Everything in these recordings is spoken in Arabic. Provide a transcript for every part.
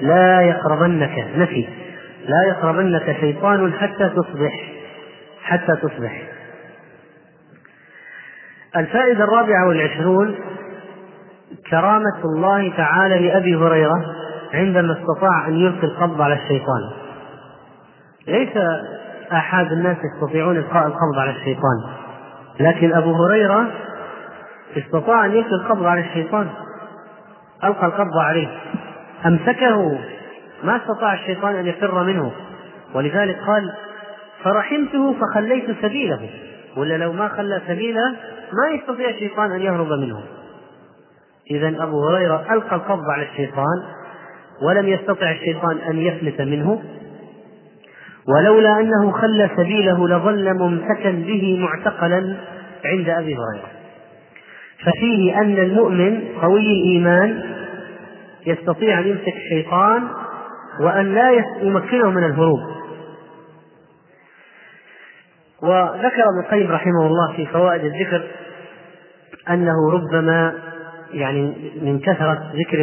لا يقربنك نفي. لا يقربنك شيطان حتى تصبح حتى تصبح. الفائدة الرابعة والعشرون كرامة الله تعالى لأبي هريرة عندما استطاع أن يلقي القبض على الشيطان. ليس آحاد الناس يستطيعون إلقاء القبض على الشيطان لكن أبو هريرة استطاع أن يلقي القبض على الشيطان. ألقى القبض عليه. أمسكه. ما استطاع الشيطان أن يفر منه. ولذلك قال فرحمته فخليت سبيله. ولا لو ما خلى سبيله ما يستطيع الشيطان أن يهرب منه. إذا أبو هريرة ألقى القبض على الشيطان ولم يستطع الشيطان أن يفلت منه. ولولا أنه خلى سبيله لظل ممسكا به معتقلا عند أبي هريرة. ففيه أن المؤمن قوي الإيمان يستطيع أن يمسك الشيطان وأن لا يمكنه من الهروب. وذكر ابن القيم رحمه الله في فوائد الذكر أنه ربما يعني من كثرة ذكر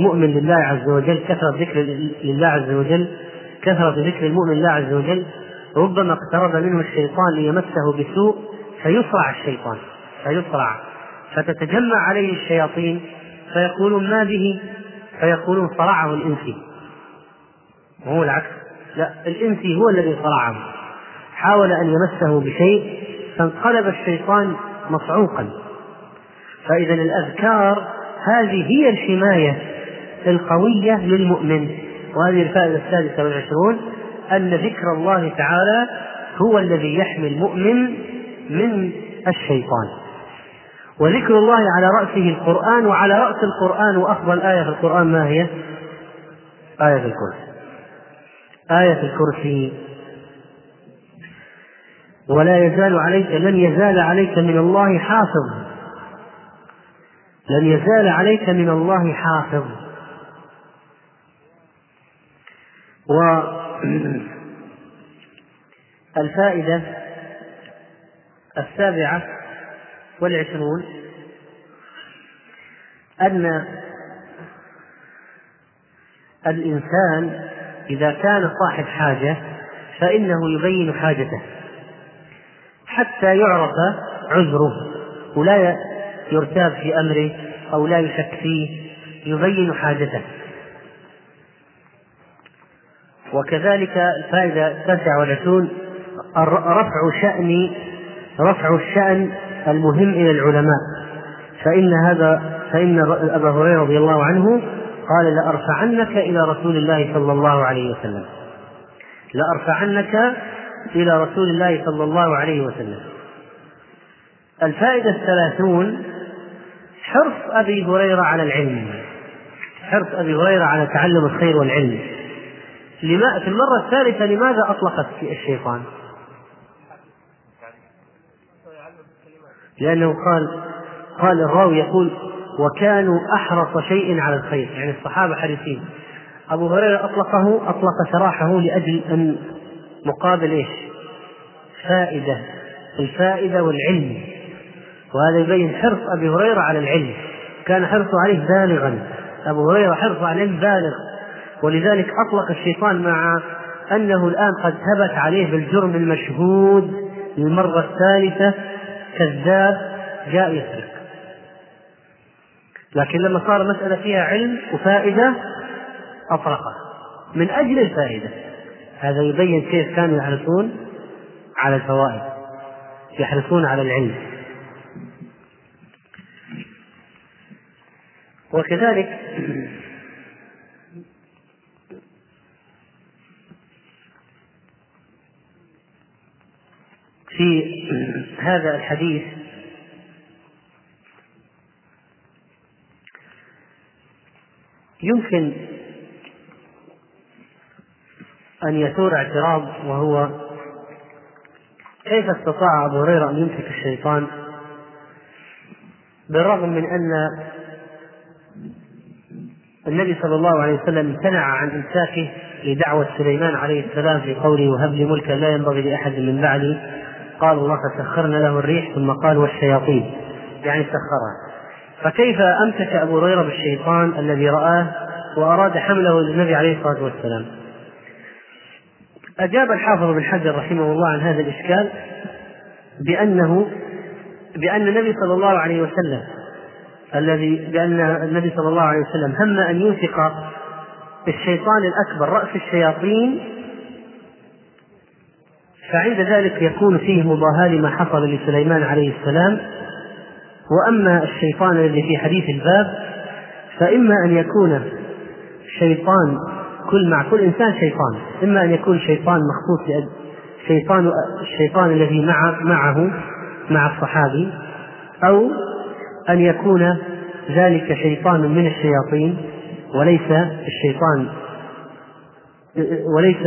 المؤمن لله عز وجل كثرة ذكر لله عز وجل كثرة ذكر المؤمن لله عز وجل ربما اقترب منه الشيطان ليمسه بسوء فيصرع الشيطان فيصرع فتتجمع عليه الشياطين فيقولون ما به؟ فيقولون صرعه الانسي وهو العكس. لا الانسي هو الذي صرعه. حاول أن يمسه بشيء فانقلب الشيطان مصعوقا. فإذا الأذكار هذه هي الحماية القوية للمؤمن. وهذه الفائدة السادسة والعشرون أن ذكر الله تعالى هو الذي يحمي المؤمن من الشيطان. وذكر الله على رأسه القرآن وعلى رأس القرآن وأفضل آية في القرآن ما هي؟ آية الكرسي. آية الكرسي. ولا يزال عليك لن يزال عليك من الله حافظ. لن يزال عليك من الله حافظ. والفائدة السابعة والعشرون أن الإنسان إذا كان صاحب حاجة فإنه يبين حاجته حتى يعرف عذره ولا يرتاب في أمره أو لا يشك فيه يبين حاجته. وكذلك الفائدة التاسعة والعشرون رفع شأن رفع الشأن المهم إلى العلماء. فإن هذا فإن أبا هريرة رضي الله عنه قال لأرفعنك إلى رسول الله صلى الله عليه وسلم. لأرفعنك إلى رسول الله صلى الله عليه وسلم. الفائدة الثلاثون حرص أبي هريرة على العلم. حرص أبي هريرة على تعلم الخير والعلم. لما في المرة الثالثة لماذا أطلقت الشيطان؟ لأنه قال قال الراوي يقول وكانوا أحرص شيء على الخير. يعني الصحابة حريصين. أبو هريرة أطلقه أطلق سراحه لأجل أن مقابل إيش؟ فائدة. الفائدة والعلم. وهذا يبين حرص أبي هريرة على العلم. كان حرصه عليه بالغا. أبو هريرة حرصه على العلم بالغ. ولذلك أطلق الشيطان مع أنه الآن قد ثبت عليه بالجرم المشهود للمرة الثالثة كذاب جاء يسرق لكن لما صار مسألة فيها علم وفائدة أطرقه من أجل الفائدة. هذا يبين كيف كانوا يحرصون على الفوائد. يحرصون على العلم. وكذلك في هذا الحديث يمكن أن يثور اعتراض وهو كيف استطاع أبو هريرة أن يمسك الشيطان بالرغم من أن النبي صلى الله عليه وسلم امتنع عن إمساكه لدعوة سليمان عليه السلام في قوله وهب لي ملكا لا ينبغي لأحد من بعدي. قال الله فسخرنا له الريح ثم قال والشياطين. يعني سخرها. فكيف أمسك أبو هريرة بالشيطان الذي رآه وأراد حمله للنبي عليه الصلاة والسلام؟ أجاب الحافظ بن حجر رحمه الله عن هذا الإشكال بأنه بأن النبي صلى الله عليه وسلم الذي بأن النبي صلى الله عليه وسلم هم أن يوثق الشيطان الأكبر رأس الشياطين فعند ذلك يكون فيه مضاهاة لما حصل لسليمان عليه السلام. وأما الشيطان الذي في حديث الباب فإما أن يكون شيطان كل مع كل إنسان شيطان. إما أن يكون شيطان مخصوص شيطان الشيطان الذي مع معه مع الصحابي أو أن يكون ذلك شيطان من الشياطين وليس الشيطان وليس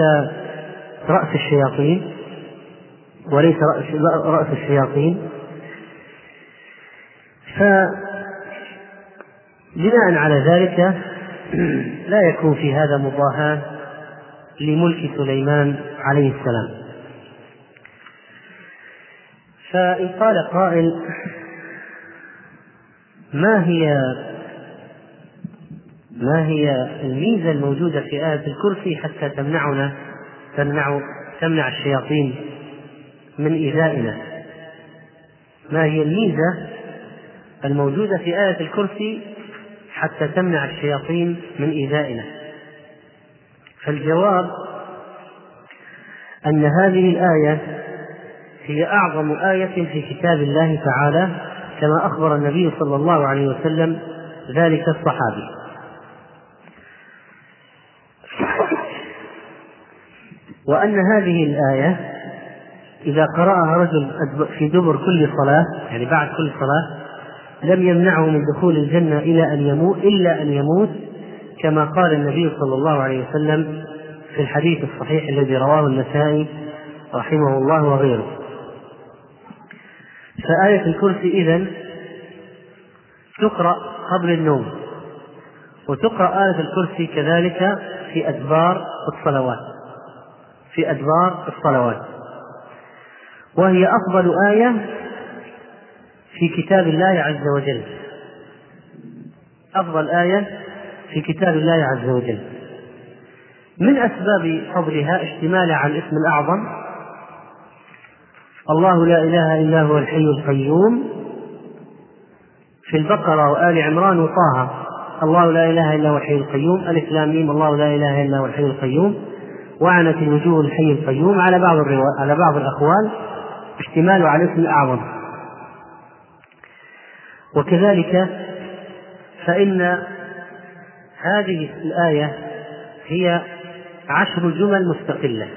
رأس الشياطين. وليس رأس الشياطين. فبناء على ذلك لا يكون في هذا مضاهاة لملك سليمان عليه السلام. فإن قال قائل ما هي ما هي الميزة الموجودة في آية الكرسي حتى تمنعنا تمنع تمنع الشياطين من إيذائنا. ما هي الميزة الموجودة في آية الكرسي حتى تمنع الشياطين من إيذائنا. فالجواب أن هذه الآية هي أعظم آية في كتاب الله تعالى كما أخبر النبي صلى الله عليه وسلم ذلك الصحابي. وأن هذه الآية إذا قرأها رجل في دبر كل صلاة يعني بعد كل صلاة لم يمنعه من دخول الجنة إلى أن يموت إلا أن يموت كما قال النبي صلى الله عليه وسلم في الحديث الصحيح الذي رواه النسائي رحمه الله وغيره. فآية الكرسي إذن تقرأ قبل النوم وتقرأ آية الكرسي كذلك في أدبار الصلوات. في أدبار الصلوات. وهي أفضل آية في كتاب الله عز وجل. أفضل آية في كتاب الله عز وجل. من أسباب فضلها اشتمالها على الاسم الأعظم؟ الله لا إله إلا هو الحي القيوم. في البقرة وآل عمران وطه. الله لا إله إلا هو الحي القيوم. ألف ميم. الله لا إله إلا هو الحي القيوم. وعنت الوجوه الحي القيوم على بعض. على بعض الأقوال. اشتماله على الاسم الأعظم. وكذلك فإن هذه الآية هي عشر جمل مستقلة.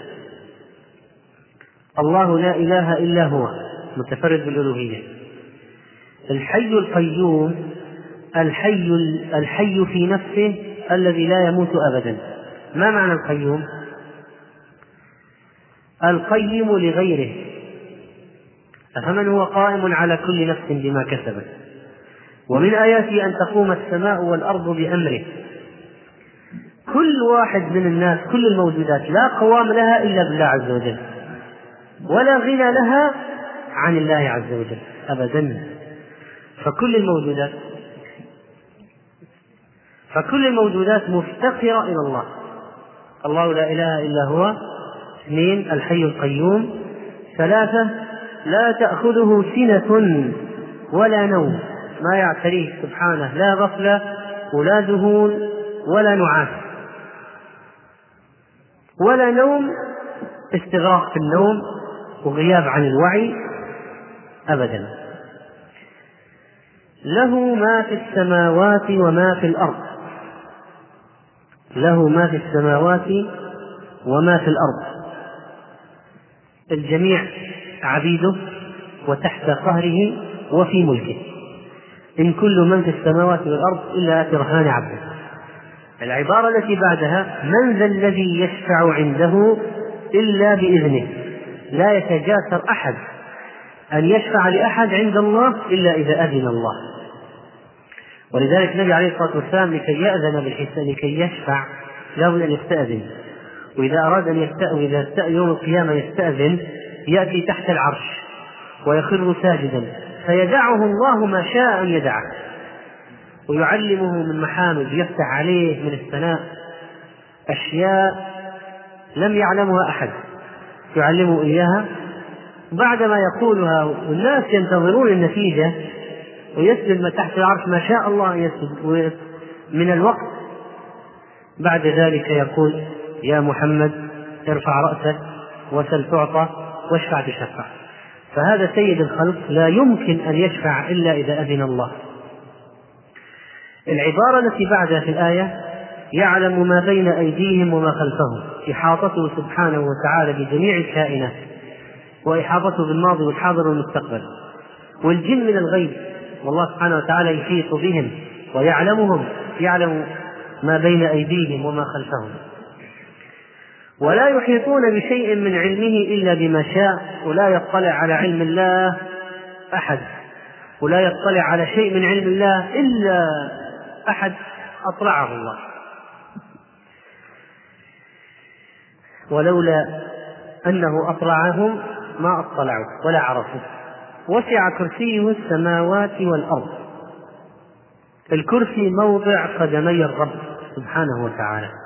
الله لا إله إلا هو متفرد بالألوهية. الحي القيوم الحي الحي في نفسه الذي لا يموت أبدا. ما معنى القيوم؟ القيم لغيره. أفمن هو قائم على كل نفس بما كسبت؟ ومن آياته أن تقوم السماء والأرض بأمره. كل واحد من الناس كل الموجودات لا قوام لها إلا بالله عز وجل. ولا غنى لها عن الله عز وجل أبدا. فكل الموجودات فكل الموجودات مفتقرة إلى الله. الله لا إله إلا هو اثنين الحي القيوم ثلاثة لا تأخذه سنة ولا نوم. ما يعتريه سبحانه لا غفلة ولا ذهول ولا نعاس. ولا نوم استغراق في النوم وغياب عن الوعي أبدا. له ما في السماوات وما في الأرض. له ما في السماوات وما في الأرض. الجميع عبيده وتحت قهره وفي ملكه. إن كل من في السماوات والأرض إلا آتي الرحمن عبدا العبارة التي بعدها من ذا الذي يشفع عنده إلا بإذنه. لا يتجاسر أحد أن يشفع لأحد عند الله إلا إذا أذن الله. ولذلك النبي عليه الصلاة والسلام لكي يأذن بالحساب لكي يشفع لابد أن يستأذن. وإذا أراد أن يستأذن إذا يوم القيامة يستأذن يأتي تحت العرش ويخر ساجدا فيدعه الله ما شاء أن يدعه ويعلمه من محامد يفتح عليه من الثناء أشياء لم يعلمها أحد يعلمه إياها. بعدما يقولها والناس ينتظرون النتيجة ويسجد ما تحت العرش ما شاء الله يسجد من الوقت بعد ذلك يقول يا محمد ارفع رأسك وسل تعطى. واشفع تشفع فهذا سيد الخلق لا يمكن أن يشفع إلا إذا أذن الله. العبارة التي بعدها في الآية يعلم ما بين أيديهم وما خلفهم إحاطته سبحانه وتعالى بجميع الكائنات وإحاطته بالماضي والحاضر والمستقبل. والجن من الغيب والله سبحانه وتعالى يحيط بهم ويعلمهم يعلم ما بين أيديهم وما خلفهم. ولا يحيطون بشيء من علمه إلا بما شاء ولا يطلع على علم الله أحد. ولا يطلع على شيء من علم الله إلا أحد أطلعه الله. ولولا أنه أطلعهم ما اطلعوا ولا عرفوا. وسع كرسيه السماوات والأرض. الكرسي موضع قدمي الرب سبحانه وتعالى.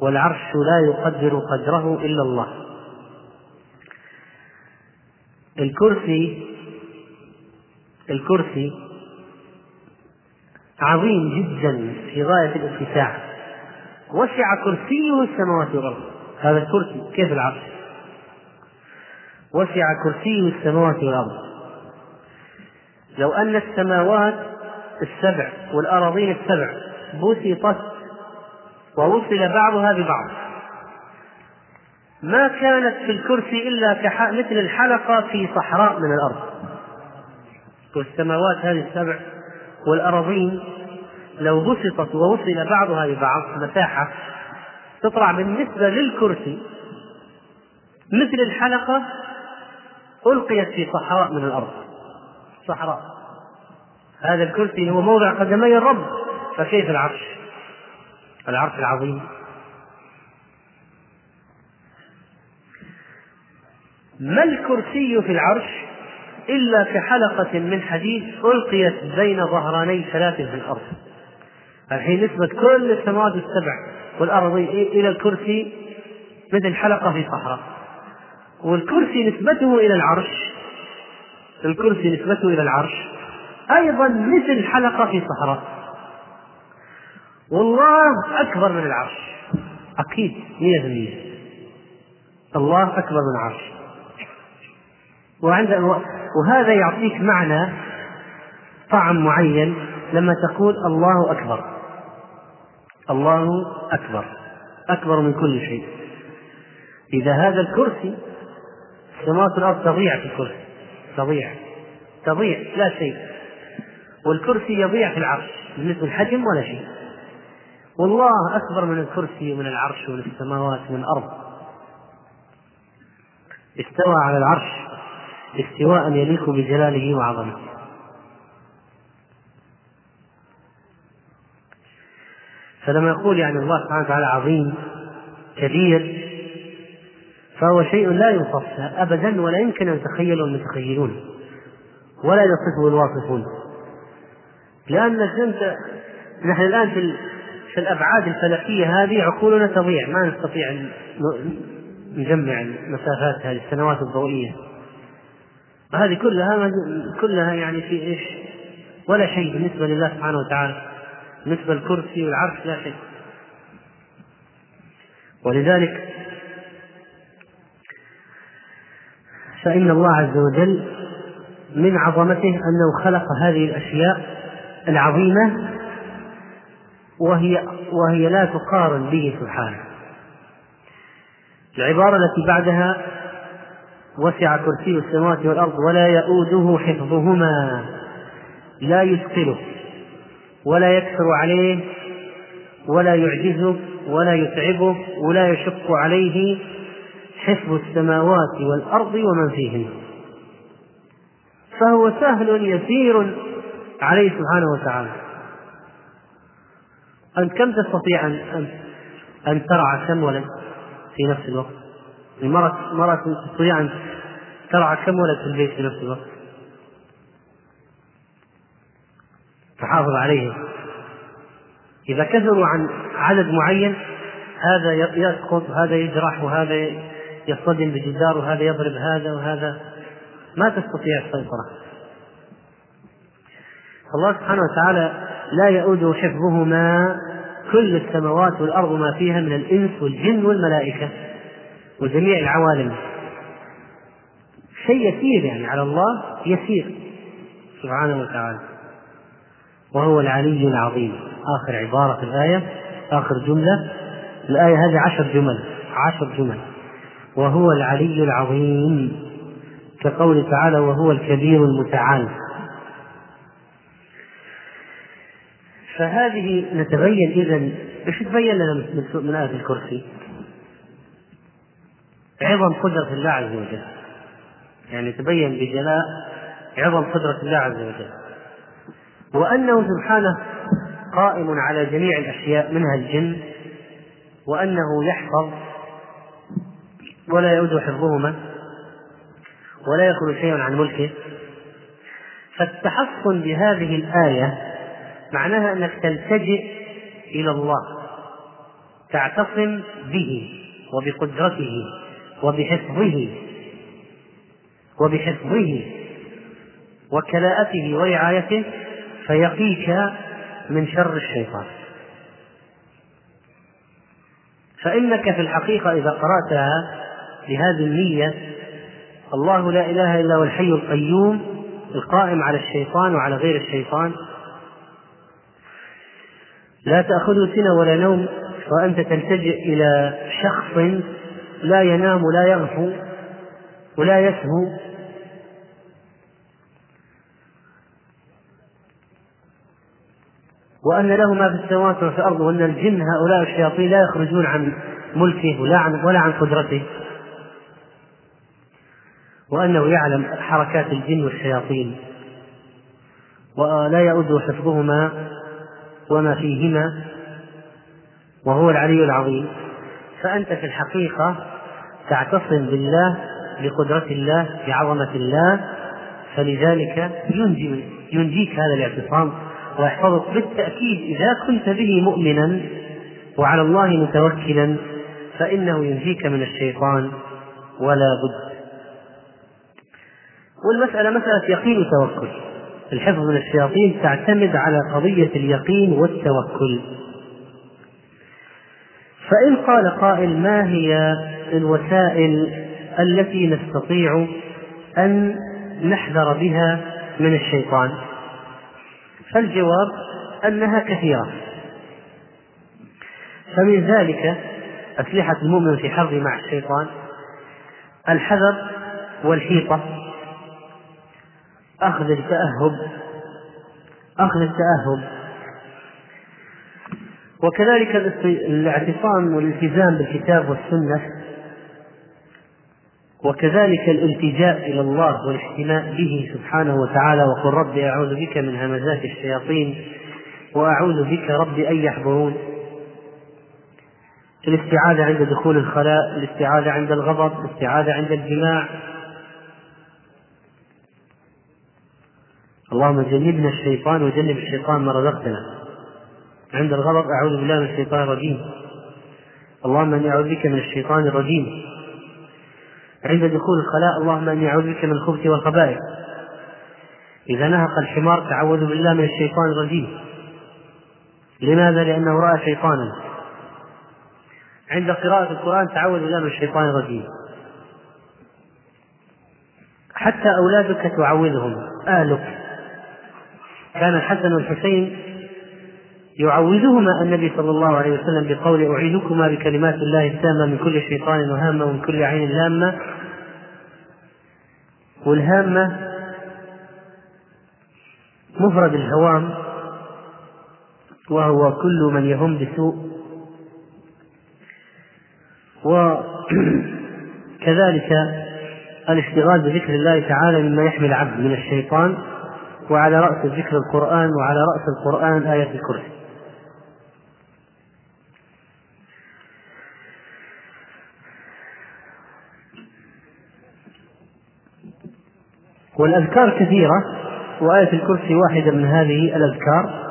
والعرش لا يقدر قدره إلا الله. الكرسي الكرسي عظيم جدا في غاية الاتساع وسع كرسيه السماوات والأرض. هذا الكرسي كيف العرش؟ وسع كرسيه السماوات والأرض. لو أن السماوات السبع والأراضين السبع بسطت ووصل بعضها ببعض. ما كانت في الكرسي إلا كح... مثل الحلقة في صحراء من الأرض. والسماوات هذه السبع والأراضين لو بسطت ووصل بعضها ببعض مساحة تطلع بالنسبة للكرسي مثل الحلقة ألقيت في صحراء من الأرض. صحراء. هذا الكرسي هو موضع قدمي الرب فكيف العرش؟ العرش العظيم. ما الكرسي في العرش إلا كحلقة من حديد ألقيت بين ظهراني ثلاث في الأرض. الحين نسبة كل السماوات السبع والأرض إلى الكرسي مثل حلقة في صحراء. والكرسي نسبته إلى العرش الكرسي نسبته إلى العرش أيضا مثل حلقة في صحراء. والله أكبر من العرش. أكيد مية في المية. الله أكبر من العرش. وعند وهذا يعطيك معنى طعم معين لما تقول الله أكبر. الله أكبر. أكبر من كل شيء. إذا هذا الكرسي السماوات والأرض تضيع في الكرسي. تضيع. تضيع لا شيء. والكرسي يضيع في العرش بالنسبة للحجم ولا شيء. والله أكبر من الكرسي ومن العرش ومن السماوات ومن الأرض. استوى على العرش استواء يليق بجلاله وعظمته فلما يقول يعني الله سبحانه وتعالى عظيم كبير فهو شيء لا يوصف أبدا ولا يمكن أن يتخيله المتخيلون ولا يصفه الواصفون. لأنك أنت نحن الآن في في الأبعاد الفلكية هذه عقولنا تضيع. ما نستطيع أن نجمع المسافات هذه السنوات الضوئية. هذه كلها كلها يعني في إيش؟ ولا شيء بالنسبة لله سبحانه وتعالى. بالنسبة للكرسي والعرش لا شيء. ولذلك فإن الله عز وجل من عظمته أنه خلق هذه الأشياء العظيمة وهي وهي لا تقارن به سبحانه. العبارة التي بعدها وسع كرسي السماوات والأرض ولا يؤوده حفظهما لا يثقله ولا يكثر عليه ولا يعجزه ولا يتعبه ولا يشق عليه حفظ السماوات والأرض ومن فيهن فهو سهل يسير عليه سبحانه وتعالى. أنت كم تستطيع أن أن ترعى كم ولد في نفس الوقت؟ المرأة مرأة تستطيع أن ترعى كم ولد في البيت في نفس الوقت؟ تحافظ عليهم إذا كثروا عن عدد معين هذا يسقط وهذا يجرح وهذا يصطدم بجدار وهذا يضرب هذا وهذا ما تستطيع السيطرة الله سبحانه وتعالى لا يؤود حفظهما كل السماوات والأرض ما فيها من الإنس والجن والملائكة وجميع العوالم. شيء يسير يعني على الله يسير سبحانه وتعالى. وهو العلي العظيم. آخر عبارة في الآية آخر جملة. الآية هذه عشر جمل عشر جمل. وهو العلي العظيم. كقوله تعالى وهو الكبير المتعال. فهذه نتبين إذا إيش تبين لنا من آية الكرسي؟ عظم قدرة الله عز وجل. يعني تبين بجلاء عظم قدرة الله عز وجل. وأنه سبحانه قائم على جميع الأشياء منها الجن وأنه يحفظ ولا يؤود حفظهما ولا يخرج شيء عن ملكه. فالتحصن بهذه الآية معناها أنك تلتجئ إلى الله تعتصم به وبقدرته وبحفظه وبحفظه وكلاءته ورعايته فيقيك من شر الشيطان. فإنك في الحقيقة إذا قرأتها بهذه النية الله لا إله إلا هو الحي القيوم القائم على الشيطان وعلى غير الشيطان. لا تأخذه سنة ولا نوم وأنت تلتجئ إلى شخص لا ينام ولا يغفو ولا يسهو. وأن له ما في السماوات وفي الأرض وأن الجن هؤلاء الشياطين لا يخرجون عن ملكه ولا عن ولا عن قدرته. وأنه يعلم حركات الجن والشياطين ولا يؤد حفظهما. وما فيهما وهو العلي العظيم. فأنت في الحقيقة تعتصم بالله بقدرة الله بعظمة الله فلذلك ينجي ينجيك هذا الاعتصام ويحفظك بالتأكيد إذا كنت به مؤمنا وعلى الله متوكلا فإنه ينجيك من الشيطان ولا بد. والمسألة مسألة يقين وتوكل. الحفظ من الشياطين تعتمد على قضية اليقين والتوكل. فإن قال قائل ما هي الوسائل التي نستطيع أن نحذر بها من الشيطان؟ فالجواب أنها كثيرة. فمن ذلك أسلحة المؤمن في حربه مع الشيطان الحذر والحيطة. أخذ التأهب أخذ التأهب. وكذلك الاعتصام والالتزام بالكتاب والسنة وكذلك الالتجاء إلى الله والاحتماء به سبحانه وتعالى وقل رب أعوذ بك من همزات الشياطين وأعوذ بك رب أن يحضرون. الاستعاذة عند دخول الخلاء الاستعاذة عند الغضب الاستعاذة عند الجماع اللهم جنبنا الشيطان وجنب الشيطان ما رزقتنا. عند الغضب أعوذ بالله من الشيطان الرجيم. اللهم إني أعوذ بك من الشيطان الرجيم. عند دخول الخلاء اللهم إني أعوذ بك من الخبث والخبائث. إذا نهق الحمار تعوذ بالله من الشيطان الرجيم. لماذا؟ لأنه رأى شيطانا. عند قراءة القرآن تعوذ بالله من الشيطان الرجيم. حتى أولادك تعوذهم آلك. كان الحسن والحسين يعوذهما النبي صلى الله عليه وسلم بقول أعيذكما بكلمات الله التامة من كل شيطان وهامة ومن كل عين لامة. والهامة مفرد الهوام وهو كل من يهم بسوء. وكذلك الاشتغال بذكر الله تعالى مما يحمي العبد من الشيطان. وعلى رأس ذكر القرآن وعلى رأس القرآن آية الكرسي. والأذكار كثيرة وآية الكرسي واحدة من هذه الأذكار.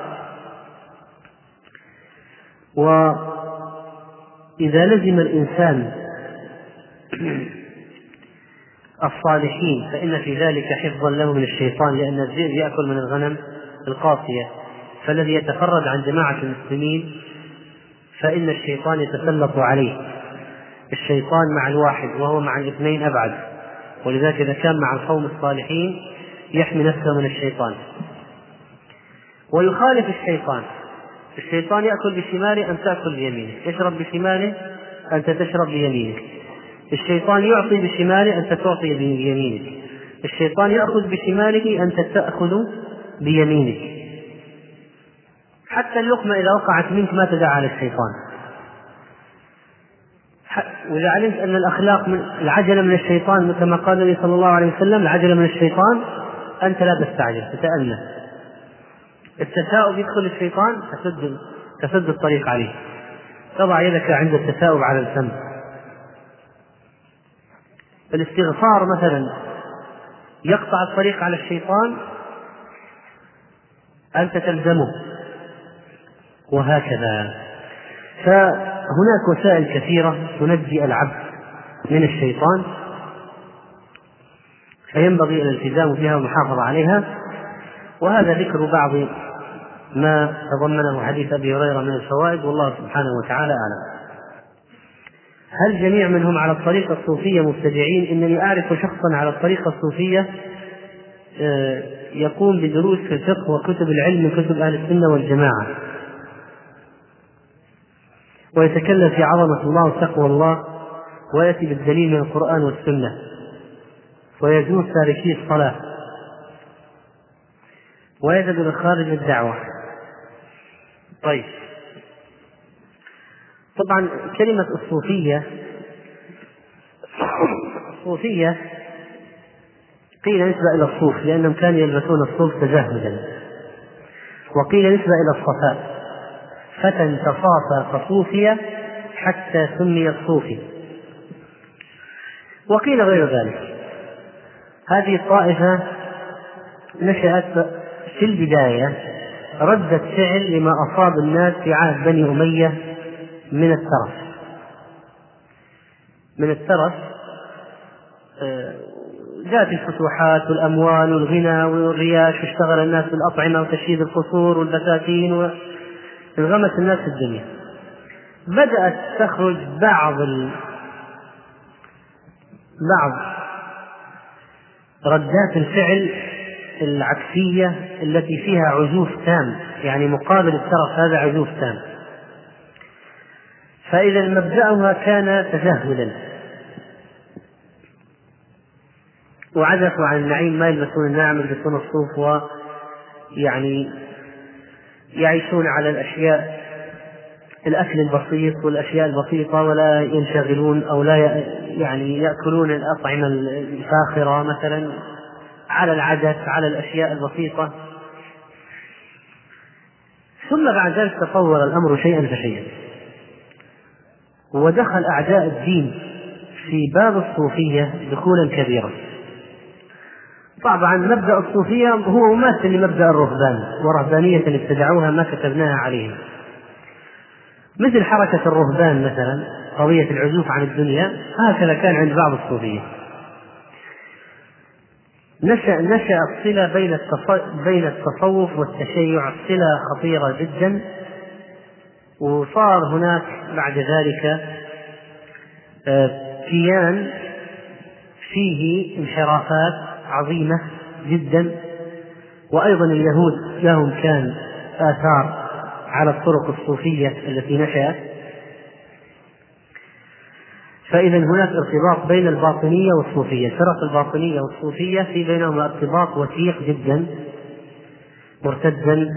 وإذا لزم الإنسان الصالحين فإن في ذلك حفظا له من الشيطان لأن الذئب يأكل من الغنم القاصية. فالذي يتفرد عن جماعة المسلمين فإن الشيطان يتسلط عليه. الشيطان مع الواحد وهو مع الاثنين أبعد. ولذلك إذا كان مع القوم الصالحين يحمي نفسه من الشيطان. ويخالف الشيطان. الشيطان يأكل بشماله أن تأكل بيمينه. يشرب بشماله أنت تشرب بيمينك الشيطان يعطي بشماله أنت تعطي بيمينك. الشيطان يأخذ بشماله أنت تأخذ بيمينك. حتى اللقمة إذا وقعت منك ما تدع على الشيطان وإذا علمت أن الأخلاق من العجلة من الشيطان كما قال النبي صلى الله عليه وسلم العجلة من الشيطان أنت لا تستعجل تتأنى التثاؤب يدخل الشيطان تسد تسد الطريق عليه. تضع يدك عند التثاؤب على الفم. الاستغفار مثلا يقطع الطريق على الشيطان أنت تلزمه. وهكذا. فهناك وسائل كثيرة تنجي العبد من الشيطان فينبغي الالتزام بها والمحافظة عليها. وهذا ذكر بعض ما تضمنه حديث أبي هريرة من الفوائد والله سبحانه وتعالى أعلم. هل جميع من هم على الطريقة الصوفية مبتدعين؟ إنني أعرف شخصا على الطريقة الصوفية آه، يقوم بدروس في الفقه وكتب العلم من كتب أهل السنة والجماعة. ويتكلم في عظمة الله وتقوى الله ويأتي بالدليل من القرآن والسنة ويجوز تاركي الصلاة ويذهب خارج الدعوة طيب طبعا كلمة الصوفية الصوفية قيل نسبة إلى الصوف لأنهم كانوا يلبسون الصوف تجهدا وقيل نسبة إلى الصفاء فتى تصافى فصوفي حتى سمي الصوفي. وقيل غير ذلك. هذه الطائفة نشأت في البداية ردة فعل لما أصاب الناس في عهد بني أمية من الترف. من الترف آه، جاءت الفتوحات والأموال والغنى والرياش واشتغل الناس بالأطعمة وتشييد القصور والبساتين وانغمس الناس في الدنيا. بدأت تخرج بعض ال... بعض ردات الفعل العكسية التي فيها عزوف تام. يعني مقابل الترف هذا عزوف تام. فإذا مبدأها كان تجهلا. وعزفوا عن النعيم ما يلبسون الناعم يلبسون الصوف ويعني يعيشون على الأشياء الأكل البسيط والأشياء البسيطة ولا ينشغلون أو لا يعني يأكلون الأطعمة الفاخرة مثلا على العدس على الأشياء البسيطة. ثم بعد ذلك تطور الأمر شيئا فشيئا. ودخل أعداء الدين في باب الصوفية دخولا كبيرا. طبعا مبدأ الصوفية هو مماثل لمبدأ الرهبان ورهبانية ابتدعوها ما كتبناها عليهم. مثل حركة الرهبان مثلا قضية العزوف عن الدنيا هكذا كان عند بعض الصوفية. نشأ نشأت صلة بين بين التصوف والتشيع. صلة خطيرة جدا. وصار هناك بعد ذلك آه، كيان فيه انحرافات عظيمة جدا. وأيضا اليهود لهم كان آثار على الطرق الصوفية التي نشأت. فإذا هناك ارتباط بين الباطنية والصوفية، الفرق الباطنية والصوفية في بينهما ارتباط وثيق جدا مرتدا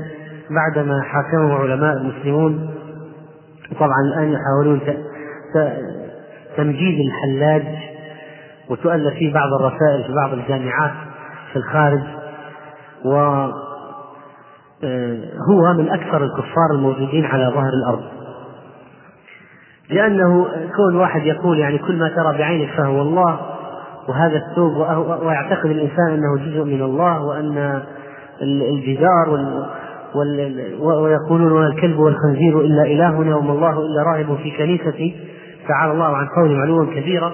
بعدما حاكمه علماء المسلمون طبعا الآن يحاولون تمجيد الحلاج وتؤلف فيه بعض الرسائل في بعض الجامعات في الخارج و آه، هو من أكثر الكفار الموجودين على ظهر الأرض. لأنه كون واحد يقول يعني كل ما ترى بعينك فهو الله وهذا الثوب ويعتقد الإنسان أنه جزء من الله وأن الجدار ويقولون الكلب والخنزير إلا إلهنا وما الله إلا راهب في كنيستي. تعالى الله عن قول علوا كبيرا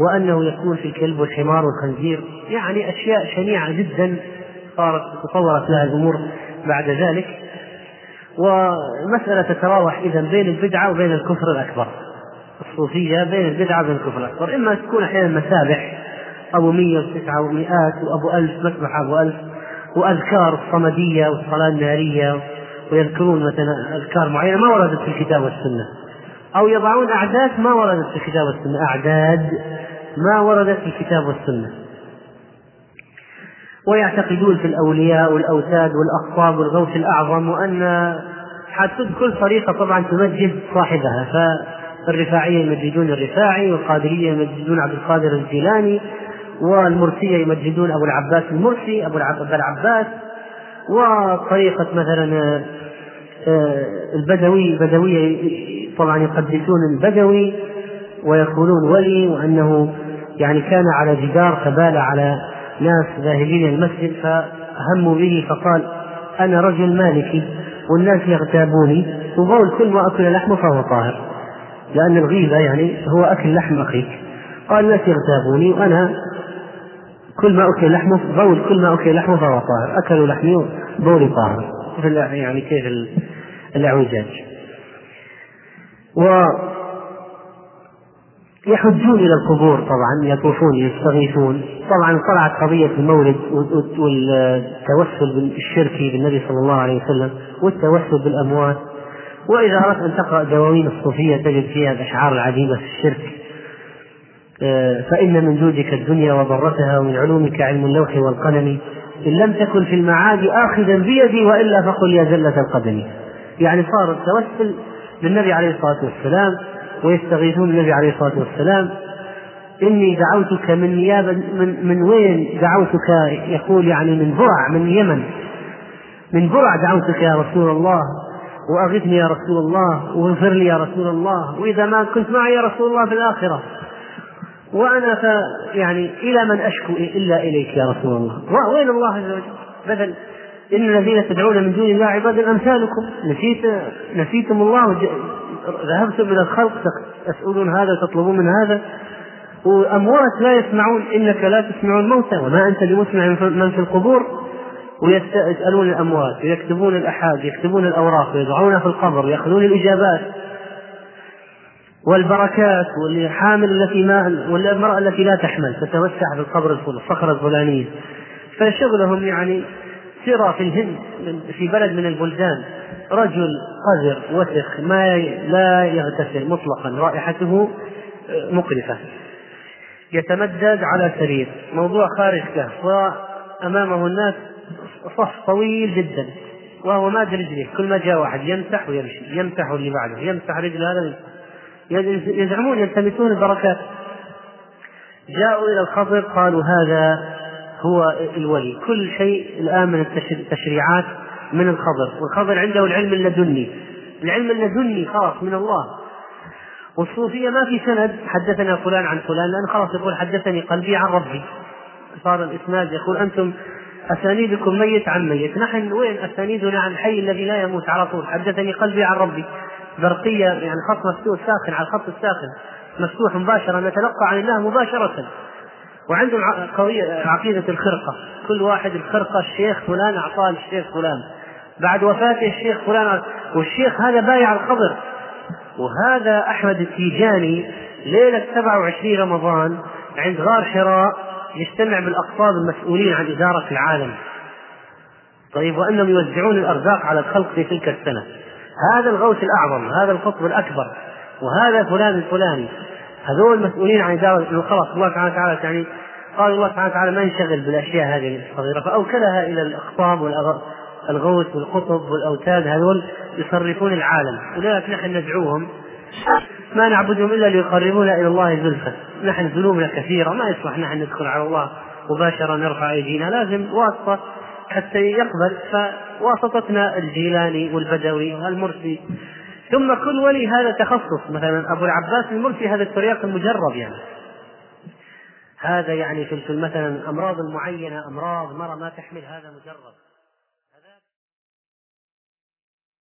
وأنه يكون في الكلب والحمار والخنزير. يعني أشياء شنيعة جدا صارت تطورت لها الأمور بعد ذلك. ومسألة تتراوح إذا بين البدعة وبين الكفر الأكبر. الصوفية بين البدعة وبين الكفر الأكبر. إما تكون أحيانا مسابح. أبو مية وتسعة ومئات وأبو ألف مسبح أبو ألف. وأذكار الصمدية والصلاة النارية ويذكرون مثلا أذكار معينة ما وردت في الكتاب والسنة. أو يضعون أعداد ما وردت في الكتاب والسنة. أعداد ما وردت في الكتاب والسنة. ويعتقدون في الأولياء والأوتاد والأقطاب والغوث الأعظم وأن حتى كل طريقة طبعا تمجد صاحبها. فالرفاعية يمجدون الرفاعي والقادرية يمجدون عبد القادر الجيلاني. والمرسية يمجدون أبو العباس المرسي أبو العباس وطريقة مثلا آه، البدوي البدوية طبعا يقدسون البدوي ويقولون ولي وأنه يعني كان على جدار فبال على ناس ذاهبين المسجد فهموا به فقال أنا رجل مالكي والناس يغتابوني وبول كل ما أكل لحمه فهو طاهر لأن الغيبة يعني هو أكل لحم أخيك. قال الناس يغتابوني وأنا كل ما أكل لحمه بول كل ما أكل لحمه فهو طاهر. أكلوا لحمي بولي طاهر. يعني كيف الأعوجاج. و يحجون إلى القبور طبعا يطوفون يستغيثون. طبعا طلعت قضية المولد والتوسل الشركي بالنبي صلى الله عليه وسلم والتوسل بالأموات. وإذا أردت أن تقرأ دواوين الصوفية تجد فيها الأشعار العجيبة في الشرك. فإن من جودك الدنيا وضرتها ومن علومك علم اللوح والقلم إن لم تكن في المعاد آخذا بيدي وإلا فقل يا زلة القدم. يعني صار التوسل بالنبي عليه الصلاة والسلام ويستغيثون النبي عليه الصلاة والسلام إني دعوتك من نيابة من, من وين دعوتك؟ يقول يعني من برع من اليمن من برع دعوتك يا رسول الله وأغثني يا رسول الله وأغفر لي يا رسول الله وإذا ما كنت معي يا رسول الله في الآخرة. وأنا ف يعني إلى من أشكو إلا إليك يا رسول الله. وين الله عز وجل. بدل إن الذين تدعون من دون الله عباد أمثالكم. نسيت نسيتم الله ذهبتم إلى الخلق تسألون هذا وتطلبون من هذا. وأموات لا يسمعون. إنك لا تسمع الموتى وما أنت بمسمع من في القبور. ويسألون الأموات. ويكتبون الأحاد. يكتبون الأوراق. ويضعونها في القبر. ويأخذون الإجابات. والبركات والحامل التي ما والمرأة التي لا تحمل تتوسع في القبر الصخرة الفلانية. فشغلهم يعني سرى في الهند في بلد من البلدان. رجل قذر وسخ ما لا يغتسل مطلقا رائحته مقرفة. يتمدد على سرير. موضوع خارج كهف وأمامه الناس صف طويل جدا. وهو ماد رجله. كل ما جاء واحد يمسح ويمشي. يمسح اللي بعده. يمسح رجل هذا يزعمون يلتمسون البركات. جاءوا إلى الخضر قالوا هذا هو الولي. كل شيء الآن من التشريعات من الخضر. والخضر عنده العلم اللدني. العلم اللدني خاص من الله. والصوفية ما في سند حدثنا فلان عن فلان لأن خلاص يقول حدثني قلبي عن ربي. صار الإسناد يقول أنتم أسانيدكم ميت عن ميت. نحن وين أسانيدنا عن الحي الذي لا يموت على طول؟ حدثني قلبي عن ربي. برقية يعني خط مفتوح ساخن على الخط الساخن مفتوح مباشرة نتلقى عن الله مباشرة. وعندهم قضية عقيدة الخرقة. كل واحد الخرقة الشيخ فلان أعطاه الشيخ فلان. بعد وفاته الشيخ فلان والشيخ هذا بايع الخضر وهذا أحمد التيجاني ليلة 27 رمضان عند غار حراء يجتمع بالأقطاب المسؤولين عن إدارة العالم. طيب وأنهم يوزعون الأرزاق على الخلق في تلك السنة. هذا الغوث الأعظم هذا القطب الأكبر وهذا فلان الفلاني. هذول مسؤولين عن إدارة خلاص الله سبحانه وتعالى يعني قال الله سبحانه وتعالى ما ينشغل بالأشياء هذه الصغيرة فأوكلها إلى الأقطاب والغوث والقطب والأوتاد هذول يصرفون العالم. ولذلك نحن ندعوهم ما نعبدهم إلا ليقربونا إلى الله زلفى. نحن ذنوبنا كثيرة ما يصلح نحن ندخل على الله مباشرة نرفع أيدينا لازم واسطة حتى يقبل فواسطتنا الجيلاني والبدوي والمرسي ثم كل ولي هذا تخصص مثلا أبو العباس المرسي هذا الترياق المجرب يعني. هذا يعني في مثلا أمراض معينة أمراض مرض ما تحمل هذا مجرب.